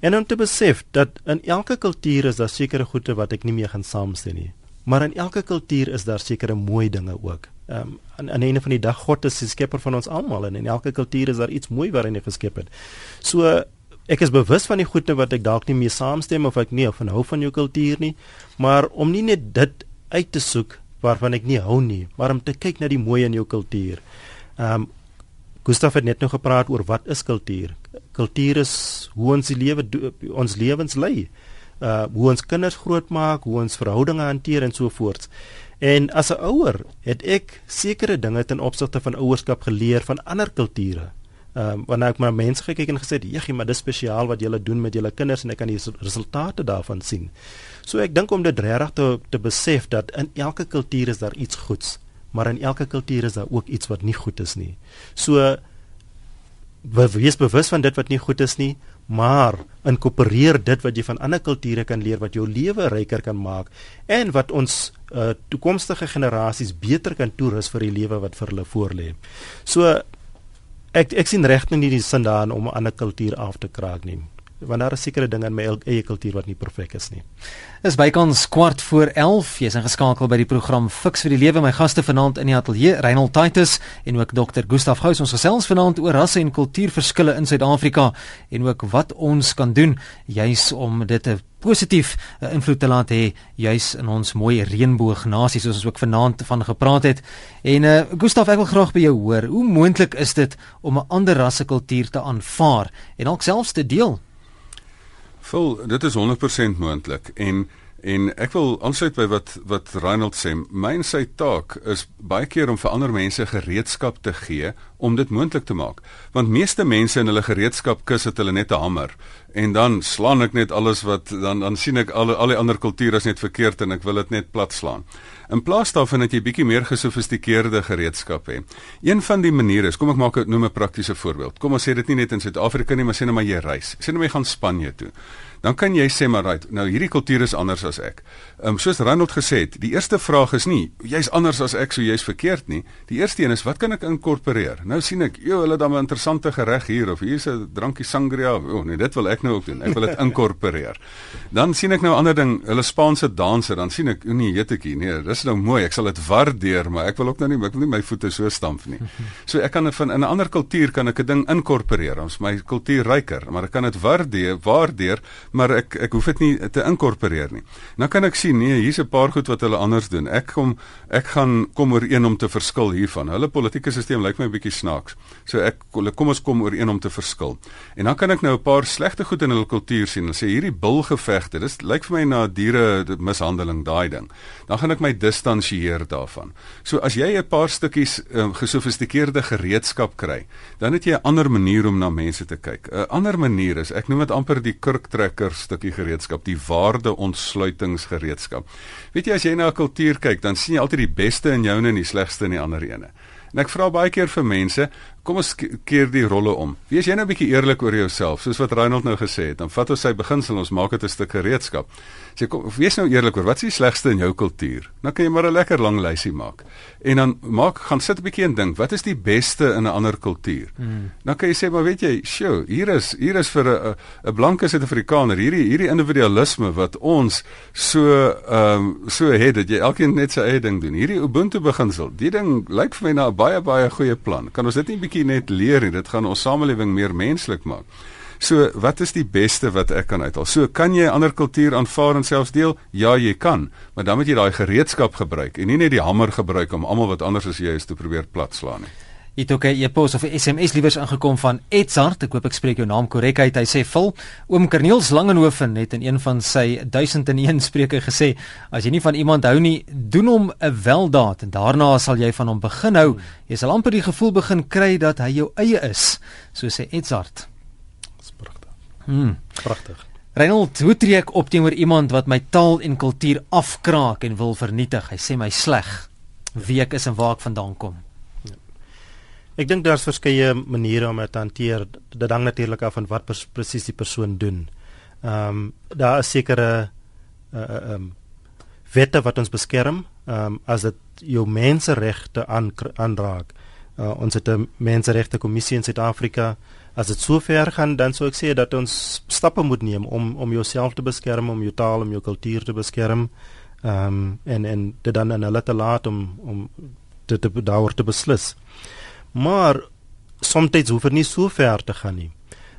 En om te besef dat in elke kultuur is daar sekere goede wat ek nie meer gaan saamstem nie. Maar in elke kultuur is daar sekere mooi dinge ook. Ehm um, aan aan einde van die dag God is die skepper van ons almal en in elke kultuur is daar iets mooi waarin hy geskep het. So ek is bewus van die goede wat ek dalk nie mee saamstem of ek nie of hou van jou kultuur nie, maar om nie net dit uit te soek waarvan ek nie hou nie, maar om te kyk na die mooi in jou kultuur. Ehm um, Gustav het net nou gepraat oor wat is kultuur? Kultuur is hoe ons die lewe ons lewens lei. Uh hoe ons kinders grootmaak, hoe ons verhoudinge hanteer en so voort. En as 'n ouer het ek sekere dinge ten opsigte van ouerskap geleer van ander kulture. Ehm um, wanneer ek maar mense gekyk en gesê, "Jeggie, maar dis spesiaal wat julle doen met julle kinders en ek kan die resultate daarvan sien." So ek dink om dit regtig te te besef dat in elke kultuur is daar iets goeds maar in elke kultuur is daar ook iets wat nie goed is nie. So wees bewus van dit wat nie goed is nie, maar inkorporeer dit wat jy van ander kulture kan leer wat jou lewe ryker kan maak en wat ons uh, toekomstige generasies beter kan toerus vir die lewe wat vir hulle voorlê. So ek ek sien regtig nie die sin daarin om 'n ander kultuur af te kraak nie want daar is sekere dinge in my eie kultuur wat nie perfek is nie. Dis bykans kwart voor 11. Jy's ingeskakel by die program Fix vir die Lewe. My gaste vanaand in die ateljee, Reinhold Titus en ook Dr. Gustaf Gous. Ons gesels vanaand oor rasse en kultuurverskille in Suid-Afrika en ook wat ons kan doen juis om dit te positief uh, invloed te laat hê juis in ons mooi reënboognasie soos ons ook vanaand van gepraat het. En uh Gustaf, ek wil graag by jou hoor, hoe moontlik is dit om 'n ander rassekultuur te aanvaar en dalk selfs te deel? Vol, dit is 100% moontlik en en ek wil aansluit by wat wat Reinhold sê. My en sy taak is baie keer om vir ander mense gereedskap te gee om dit moontlik te maak. Want meeste mense in hulle gereedskapkis het hulle net 'n hamer en dan slaan ek net alles wat dan dan sien ek al al die ander kulture is net verkeerd en ek wil dit net plat slaan. In plaas daarvan dat jy bietjie meer gesofistikeerde gereedskap het. Een van die maniere is, kom ek maak 'n noem 'n praktiese voorbeeld. Kom ons sê dit nie net in Suid-Afrika nie, maar sê net maar jy reis. Sê net maar jy gaan Spanje toe dan kan jy sê maar right, nou hierdie kultuur is anders as ek. Ehm um, soos Ronald gesê het, die eerste vraag is nie jy's anders as ek, so jy's verkeerd nie. Die eerste een is wat kan ek inkorporeer? Nou sien ek, joh, hulle het dan 'n interessante gereg hier of hier's 'n drankie sangria. O oh, nee, dit wil ek nou ook doen. Ek wil dit inkorporeer. Dan sien ek nou 'n ander ding, hulle Spaanse danser, dan sien ek, o nee, jetetjie, nee, dis nou mooi. Ek sal dit waardeer, maar ek wil ook nou nie ek wil nie my voete so stamp nie. So ek kan van in 'n ander kultuur kan ek 'n ding inkorporeer. Ons my kultuur ryker, maar ek kan dit waardeer, waardeer maar ek ek hoef dit nie te inkorporeer nie. Nou kan ek sien nee, hier's 'n paar goed wat hulle anders doen. Ek kom ek gaan kom ooreen om te verskil hiervan. Hulle politieke stelsel lyk my 'n bietjie snaaks. So ek kom ons kom ooreen om te verskil. En dan kan ek nou 'n paar slegte goed in hulle kultuur sien. Hulle sê hierdie bulgevegte, dis lyk vir my na diere mishandeling daai ding. Dan gaan ek my distansieer daarvan. So as jy 'n paar stukkies um, gesofistikeerde gereedskap kry, dan het jy 'n ander manier om na mense te kyk. 'n Ander manier is ek noem dit amper die kurktrekker lekker stukkie gereedskap, die waarde ontsluitingsgereedskap. Weet jy as jy na 'n kultuur kyk, dan sien jy altyd die beste in jou en die slegste in die ander ene. En ek vra baie keer vir mense, kom ons keer die rolle om. Wees jy nou 'n bietjie eerlik oor jouself, soos wat Reinhold nou gesê het. Dan vat ons sy beginsel, ons maak dit 'n stuk gereedskap. Sê kom, wees nou eerlik oor wat is die slegste in jou kultuur? Dan kan jy maar 'n lekker lang lysie maak. En dan maak gaan sit 'n bietjie en dink, wat is die beste in 'n ander kultuur? Hmm. Dan kan jy sê, maar weet jy, sjoe, hier is hier is vir 'n 'n blanke Suid-Afrikaner hierdie hierdie individualisme wat ons so ehm um, so het dat jy elkeen net sy eie ding doen. Hierdie Ubuntu beginsel, die ding lyk vir my na 'n baie baie goeie plan. Kan ons dit nie bietjie net leer nie. Dit gaan ons samelewing meer menslik maak. So, wat is die beste wat ek kan uithaal? So, kan jy ander kultuur aanvaar en selfs deel? Ja, jy kan, maar dan moet jy daai gereedskap gebruik en nie net die hamer gebruik om almal wat anders as jy is te probeer platslaan nie. Dit ook 'n e-pos of 'n SMS liewers ingekom van Edzard. Ek hoop ek spreek jou naam korrek uit. Hy sê: "Vul oom Corneels Langenhoven het in een van sy 1001 spreuke gesê: As jy nie van iemand hou nie, doen hom 'n weldaad en daarna sal jy van hom begin hou. Jy sal amper die gevoel begin kry dat hy jou eie is." So sê Edzard. Dis pragtig. Hmm, pragtig. Reinhold, hoe tree ek op teenoor iemand wat my taal en kultuur afkraak en wil vernietig? Hy sê my sleg. Wie ek is en waar ek vandaan kom. Ek dink daar's verskeie maniere om dit te hanteer. Dit hang natuurlik af van wat presies die persoon doen. Ehm um, daar is sekere uh ehm um, wette wat ons beskerm, ehm um, as dit jou menseregte aanraak. Uh, ons het 'n menseregte kommissie in Suid-Afrika. As dit sover gaan, dan sou ek sê dat ons stappe moet neem om om jouself te beskerm, om jou taal, om jou kultuur te beskerm. Ehm um, en en dit dan aan hulle te laat om om dit te daaroor te beslis. Maar soms hoef dit nie so ver te gaan nie.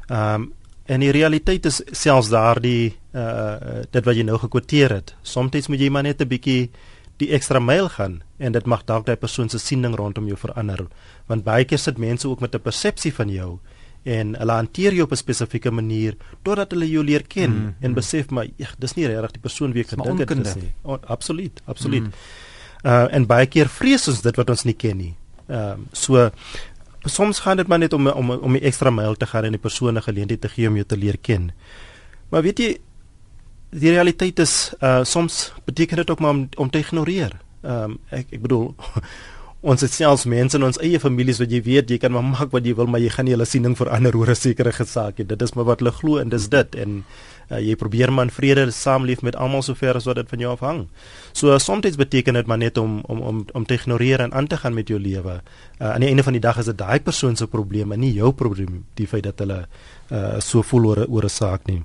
Ehm um, en die realiteit is selfs daardie uh dit wat jy nou gekwoteer het. Soms moet jy maar net 'n bietjie die ekstra myl gaan en dit mag dalk daai persoon se siening rondom jou verander. Want baie keer sit mense ook met 'n persepsie van jou en hulle hanteer jou op 'n spesifieke manier totdat hulle jou leer ken mm, en besef maar ja, dis nie regtig die persoon wie ek gedink het dis nie. Oh, absoluut, absoluut. Mm. Uh en baie keer vrees ons dit wat ons nie ken nie. Ehm um, so soms gaan dit maar net om om om 'n ekstra myl te gaan en die persone geleentheid te gee om jou te leer ken. Maar weet jy die realiteit is uh soms beteken dit ook maar om om te ignoreer. Ehm um, ek ek bedoel ons het selfs mense in ons eie families wat jy weet jy kan maar maak wat jy wil maar jy gaan nie hulle siening verander oor 'n sekere gesaak nie dit is maar wat hulle glo en dis dit en uh, jy probeer maar in vrede saamleef met almal sover as wat dit van jou afhang. So uh, soms beteken dit maar net om om om om te ignoreer en aan te gaan met jou lewe. Uh, aan die einde van die dag is dit daai persoon se probleem en nie jou probleem die feit dat hulle uh, so voel oor oor 'n saak nie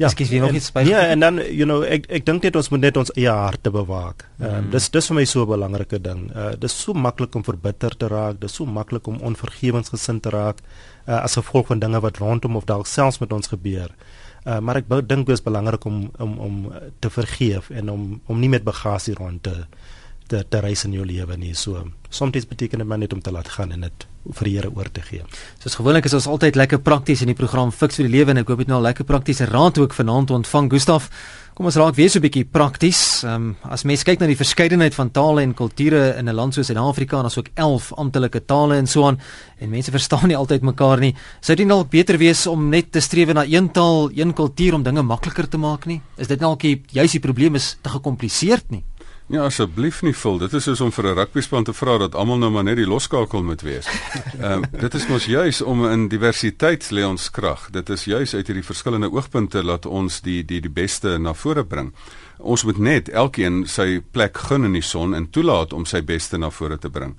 Ja, skielik weer nog iets by. Ja, en dan you know ek ek dink net ons moet net ons eie harte bewaak. Ehm uh, mm. dis dis vir my so 'n belangrike ding. Uh dis so maklik om verbitter te raak, dis so maklik om onvergewensgesind te raak uh, as gevolg van dinge wat rondom of dalk selfs met ons gebeur. Uh maar ek dink dit is belangrik om om om te vergeef en om om nie met bagasie rond te te, te reis in jou lewe nie. So soms beteken dit maar net om te laat gaan en dit vir die Here oor te gee. Soos gewoonlik is ons altyd lekker prakties in die program Fix vir die Lewe en ek hoop dit nou 'n lekker praktiese raad ook vanaand ontvang Gustaf. Kom ons raak weer so 'n bietjie prakties. Ehm um, as mens kyk na die verskeidenheid van tale en kulture in 'n land soos Suid-Afrika en asook 11 amptelike tale en so aan en mense verstaan nie altyd mekaar nie. Sou dit dalk beter wees om net te streef na een taal, een kultuur om dinge makliker te maak nie? Is dit dalk juist die probleem is te gekompliseerd nie? Ja, asseblief nie vul. Dit is soos om vir 'n rugbyspan te vra dat almal nou maar net die loskakel moet wees. Ehm uh, dit is mos juis om in diversiteit lê ons krag. Dit is juis uit hierdie verskillende oogpunte laat ons die die die beste na vore bring. Ons moet net elkeen sy plek gun in die son en toelaat om sy beste na vore te bring.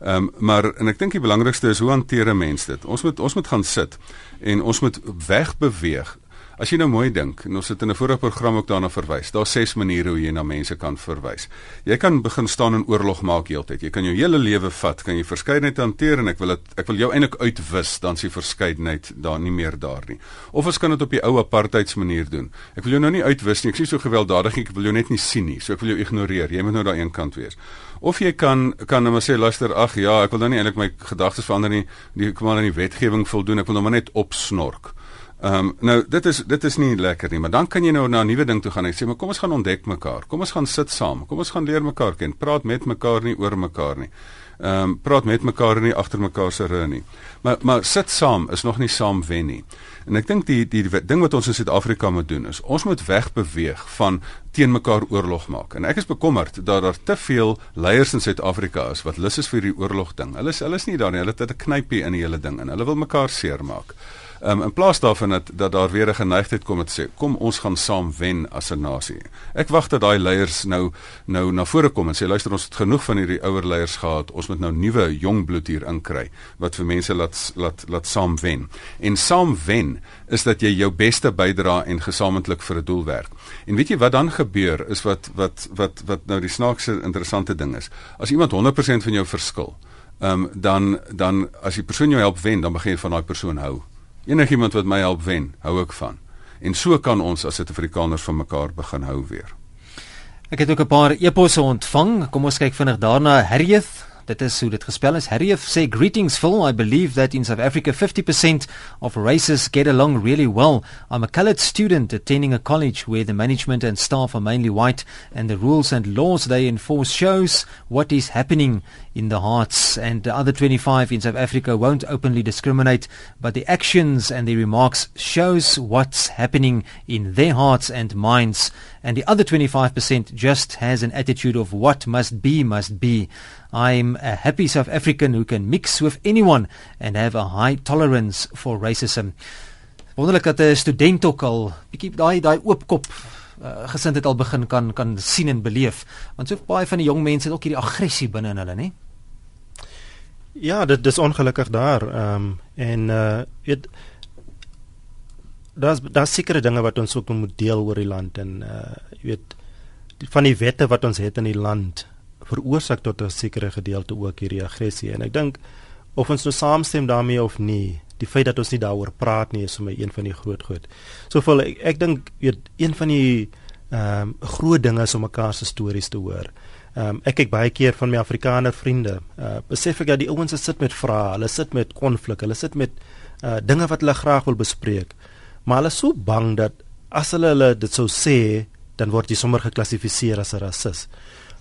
Ehm um, maar en ek dink die belangrikste is hoe hanteer 'n mens dit? Ons moet ons moet gaan sit en ons moet wegbeweeg As jy nou mooi dink, en ons het in 'n vorige program ook daarna verwys. Daar's ses maniere hoe jy na mense kan verwys. Jy kan begin staan en oorlog maak heeltyd. Jy kan jou hele lewe vat, kan jy verskeidenheid hanteer en ek wil dit ek wil jou eintlik uitwis dan s'ie verskeidenheid daar nie meer daar nie. Of ons kan dit op die ou apartheidsmanier doen. Ek wil jou nou nie uitwis nie. Ek sê so gewelddadig nie. Ek wil jou net nie sien nie. So ek wil jou ignoreer. Jy moet nou daai een kant wees. Of jy kan kan nou maar sê luister, ag ja, ek wil nou nie eintlik my gedagtes verander nie. Die kom maar aan die wetgewing voldoen. Ek wil nou maar net opsnork. Ehm um, nou dit is dit is nie lekker nie, maar dan kan jy nou na 'n nuwe ding toe gaan en sê maar kom ons gaan ontdek mekaar. Kom ons gaan sit saam. Kom ons gaan leer mekaar ken. Praat met mekaar nie oor mekaar nie. Ehm um, praat met mekaar nie agter mekaar se rug nie. Maar maar sit saam is nog nie saam wen nie. En ek dink die, die die ding wat ons in Suid-Afrika moet doen is ons moet wegbeweeg van teen mekaar oorlog maak. En ek is bekommerd dat daar te veel leiers in Suid-Afrika is wat lus is vir die oorlog ding. Hulle is hulle is nie daar nie. Hulle het 'n knypie in die hele ding en hulle wil mekaar seermaak. Um, in plaas daarvan dat dat daar weer 'n geneigtheid kom om te sê kom ons gaan saam wen as 'n nasie. Ek wag dat daai leiers nou nou na vore kom en sê luister ons het genoeg van hierdie ouer leiers gehad. Ons moet nou nuwe jong bloed hier inkry wat vir mense laat laat laat saam wen. En saam wen is dat jy jou beste bydra en gesamentlik vir 'n doel werk. En weet jy wat dan gebeur is wat wat wat wat nou die snaakse interessante ding is. As iemand 100% van jou verskil, ehm um, dan dan as die persoon jou help wen, dan begin jy van daai persoon hou. Enigiemand wat my help wen, hou ek van. En so kan ons as Suid-Afrikaners van mekaar begin hou weer. Ek het ook 'n paar eposse ontvang. Kom ons kyk vinnig daarna. Harriet Dit is hoe dit gespel is. Harriet say greetings Phil. I believe that in South Africa 50% of races get along really well. I'm a colored student attending a college where the management and staff are mainly white and the rules and laws they enforce shows what is happening in the hearts and the other 25 in South Africa won't openly discriminate but the actions and the remarks shows what's happening in their hearts and minds and the other 25% just has an attitude of what must be must be. I'm a happy South African who can mix with anyone and have a high tolerance for racism. Wonderlik dat 'n student ook al bietjie daai daai oopkop uh, gesindheid al begin kan kan sien en beleef. Want so baie van die jong mense het ook hierdie aggressie binne in hulle, nê? Ja, dit dis ongelukkig daar. Ehm um, en uh weet daar's daar's sekere dinge wat ons ook moet deel oor die land en uh jy weet van die wette wat ons het in die land veroorsaak tot 'n sekere gedeelte ook hierdie aggressie en ek dink of ons nou saamstem daarmee of nie die feit dat ons nie daaroor praat nie is vir my een van die groot goed. Soveel ek, ek dink weet een van die ehm um, groot dinge is om mekaar se stories te hoor. Ehm um, ek kyk baie keer van my Afrikaner vriende. Uh besef ek dat die ouens sit met vrae, hulle sit met konflik, hulle sit met uh dinge wat hulle graag wil bespreek. Maar hulle is so bang dat as hulle hulle dit sou sê, dan word jy sommer geklassifiseer as 'n rasis.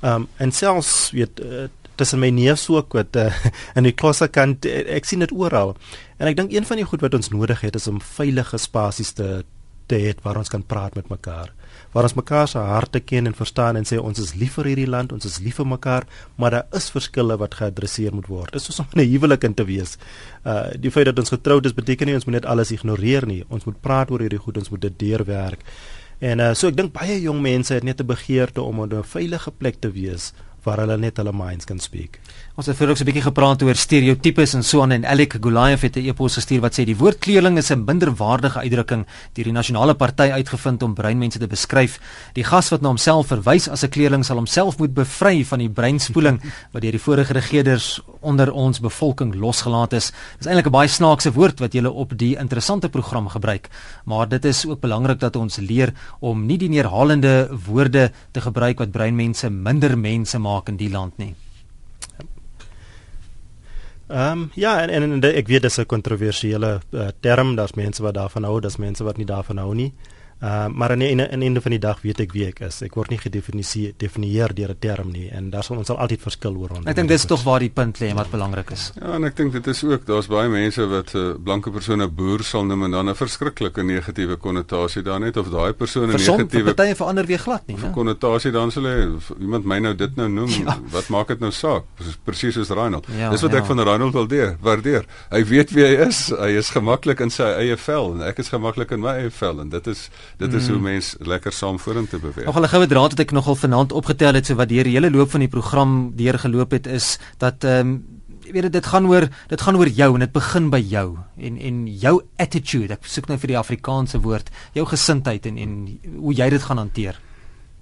Ehm um, en selfs weet uh, tussen my neus ook wat uh, in die klasse kant uh, ek sien dit oral. En ek dink een van die goed wat ons nodig het is om veilige spasies te te hê waar ons kan praat met mekaar waar ons mekaar se harte ken en verstaan en sê ons is lief vir hierdie land, ons is lief vir mekaar, maar daar is verskille wat geadresseer moet word. Dit is soos om 'n huwelik in te wees. Uh die feit dat ons getroud is beteken nie ons moet net alles ignoreer nie. Ons moet praat oor hierdie goed, ons moet dit deurwerk. En uh so ek dink baie jong mense het net 'n begeerte om op 'n veilige plek te wees waar hulle net hulle minds kan speak. Ons het vroeër ook so 'n bietjie gepraat oor stereotypes en so aan en Alec Goliath het 'n e-pos gestuur wat sê die woord kleerling is 'n minderwaardige uitdrukking deur die nasionale party uitgevind om breinmense te beskryf. Die gas wat na homself verwys as 'n kleerling sal homself moet bevry van die breinspoeling wat deur die vorige regerders onder ons bevolking losgelaat is. Dis eintlik 'n baie snaakse woord wat julle op die interessante program gebruik, maar dit is ook belangrik dat ons leer om nie die neerhalende woorde te gebruik wat breinmense minder mense maak in die land nie. Ehm um, ja en, en, en ek weet dis 'n kontroversiële uh, term, daar's mense wat daarvan hou, daar's mense wat nie daarvan hou nie. Uh, maar aan die einde, aan die einde van die dag weet ek wie ek is. Ek word nie gedefinieer deur 'n term nie en daar sal ons sal altyd verskil oor ons. Ek dink dis tog waar die punt lê en wat belangrik is. Ja, en ek dink dit is ook daar's baie mense wat 'n uh, blanke persoon 'n boer sal noem en dan 'n verskriklike negatiewe konnotasie daar net of daai persoon 'n negatiewe partye verander weer glad nie, né? Konnotasie dan sal hy iemand my nou dit nou noem, ja. wat maak dit nou saak? Presies soos Reinhold. Ja, dis wat ja. ek van Reinhold wil deur, waardeer. Hy weet wie hy is. Hy is gemaklik in sy eie vel en ek is gemaklik in my eie vel en dit is dit is mm. hoe mens lekker saam vorentoe beweeg. Nog 'n goue draad wat ek nogal vanaand opgetel het so wat deur die hele loop van die program deurgeloop het is dat ehm um, jy weet dit gaan oor dit gaan oor jou en dit begin by jou en en jou attitude. Ek soek nou vir die Afrikaanse woord, jou gesindheid en en hoe jy dit gaan hanteer.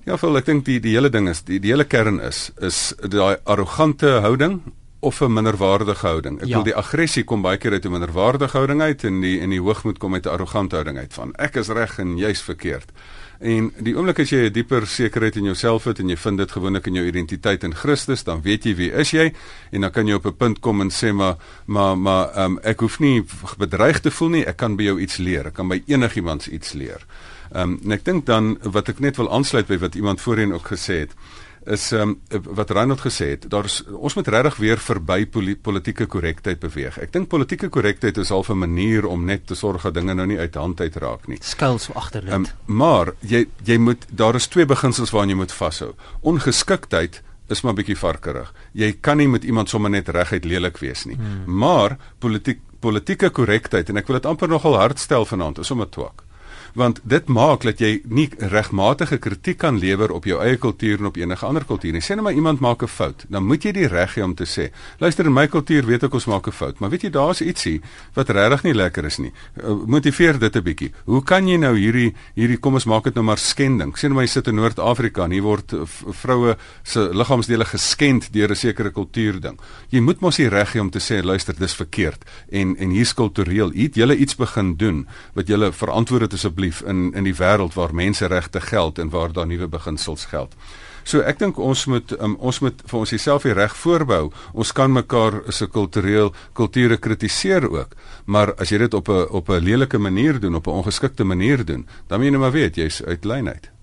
Ja, vir ek dink die die hele ding is die die hele kern is is daai arrogante houding of 'n minderwaardige houding. Ek ja. wil die aggressie kom baie keer uit 'n minderwaardige houding uit en die en die hoogmoed kom uit 'n arrogante houding uit van ek is reg en jy's verkeerd. En die oomblik as jy 'n dieper sekerheid in jouself het en jy vind dit gewoonlik in jou identiteit in Christus, dan weet jy wie is jy en dan kan jy op 'n punt kom en sê maar maar maar um, ek hoef nie bedreig te voel nie, ek kan by jou iets leer. Ek kan by enigiemand iets leer. Ehm um, en ek dink dan wat ek net wil aansluit by wat iemand voorheen ook gesê het is um, wat Reinhold gesê het, daar's ons moet regtig weer verby politieke korrektheid beweeg. Ek dink politieke korrektheid is al 'n manier om net te sorg dat dinge nou nie uit hand uit raak nie. Skuil so agter dit. Um, maar jy jy moet daar is twee beginsels waaraan jy moet vashou. Ongeskiktheid is maar bietjie varkerig. Jy kan nie met iemand sommer net reguit lelik wees nie. Hmm. Maar politiek politieke korrektheid en ek wil dit amper nogal hard stel vanaand is om 'n twak want dit maak dat jy nie regmatige kritiek kan lewer op jou eie kultuur en op enige ander kultuur nie. Sê net maar iemand maak 'n fout, dan moet jy die reg hê om te sê, luister in my kultuur weet ek ons maak 'n fout, maar weet jy daar's ietsie wat regtig nie lekker is nie. Uh, motiveer dit 'n bietjie. Hoe kan jy nou hierdie hierdie kom ons maak dit nou maar skending. Sê net maar jy sit in Noord-Afrika en hier word vroue se liggaamsdele geskend deur 'n sekere kultuurding. Jy moet mos die reg hê om te sê, luister, dis verkeerd en en hier's kultureel. Eet julle iets begin doen wat julle verantwoord het asseblief asseblief in in die wêreld waar menseregte geld en waar daar nuwe beginsels geld. So ek dink ons moet um, ons moet vir ons self die reg voorbou. Ons kan mekaar se kultureel kulture kritiseer ook, maar as jy dit op 'n op 'n lelike manier doen, op 'n ongeskikte manier doen, dan moet jy net maar weet jy's uit lyn uit.